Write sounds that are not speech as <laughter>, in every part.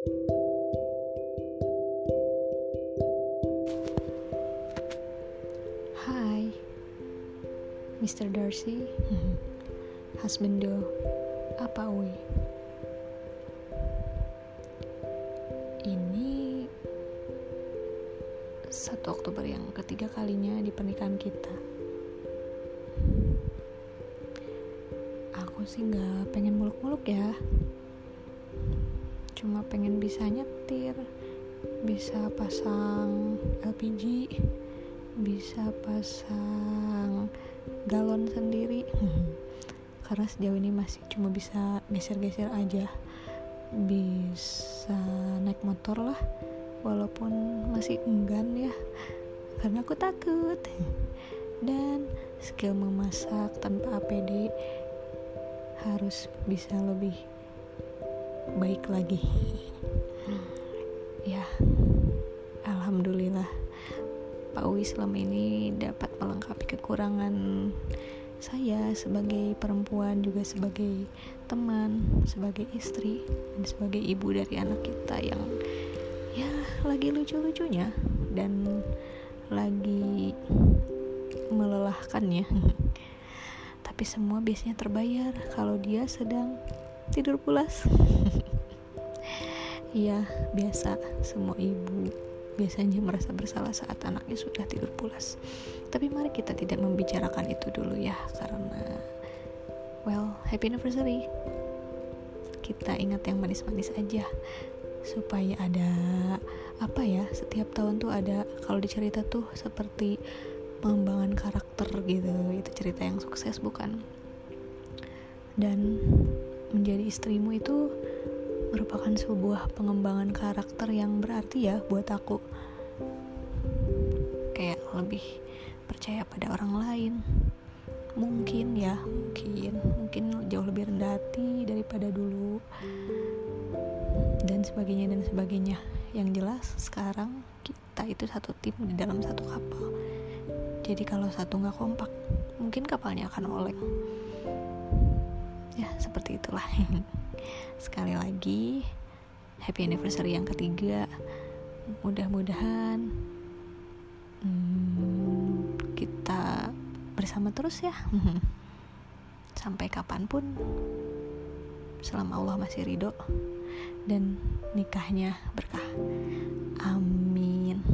Hai, Mr. Darcy, husbando, apa ui? Ini satu Oktober yang ketiga kalinya di pernikahan kita. Aku sih nggak pengen muluk-muluk ya, cuma pengen bisa nyetir, bisa pasang LPG bisa pasang galon sendiri. <laughs> Karena sejauh ini masih cuma bisa geser-geser aja. Bisa naik motor lah walaupun masih enggan ya karena aku takut. Dan skill memasak tanpa APD harus bisa lebih baik lagi ya alhamdulillah Pak Uwi selama ini dapat melengkapi kekurangan saya sebagai perempuan juga sebagai teman, sebagai istri dan sebagai ibu dari anak kita yang ya lagi lucu-lucunya dan lagi melelahkannya. Tapi semua biasanya terbayar kalau dia sedang tidur pulas. <laughs> Iya, biasa semua ibu biasanya merasa bersalah saat anaknya sudah tidur pulas. Tapi mari kita tidak membicarakan itu dulu ya, karena well, happy anniversary. Kita ingat yang manis-manis aja supaya ada apa ya setiap tahun tuh ada kalau dicerita tuh seperti pengembangan karakter gitu itu cerita yang sukses bukan dan menjadi istrimu itu merupakan sebuah pengembangan karakter yang berarti ya buat aku. Kayak lebih percaya pada orang lain. Mungkin ya mungkin. Mungkin jauh lebih rendah hati daripada dulu. Dan sebagainya dan sebagainya. Yang jelas sekarang kita itu satu tim di dalam satu kapal. Jadi kalau satu nggak kompak mungkin kapalnya akan oleng seperti itulah. <laughs> Sekali lagi happy anniversary yang ketiga. Mudah-mudahan hmm, kita bersama terus ya. <laughs> Sampai kapan pun selama Allah masih ridho dan nikahnya berkah. Amin.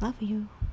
Love you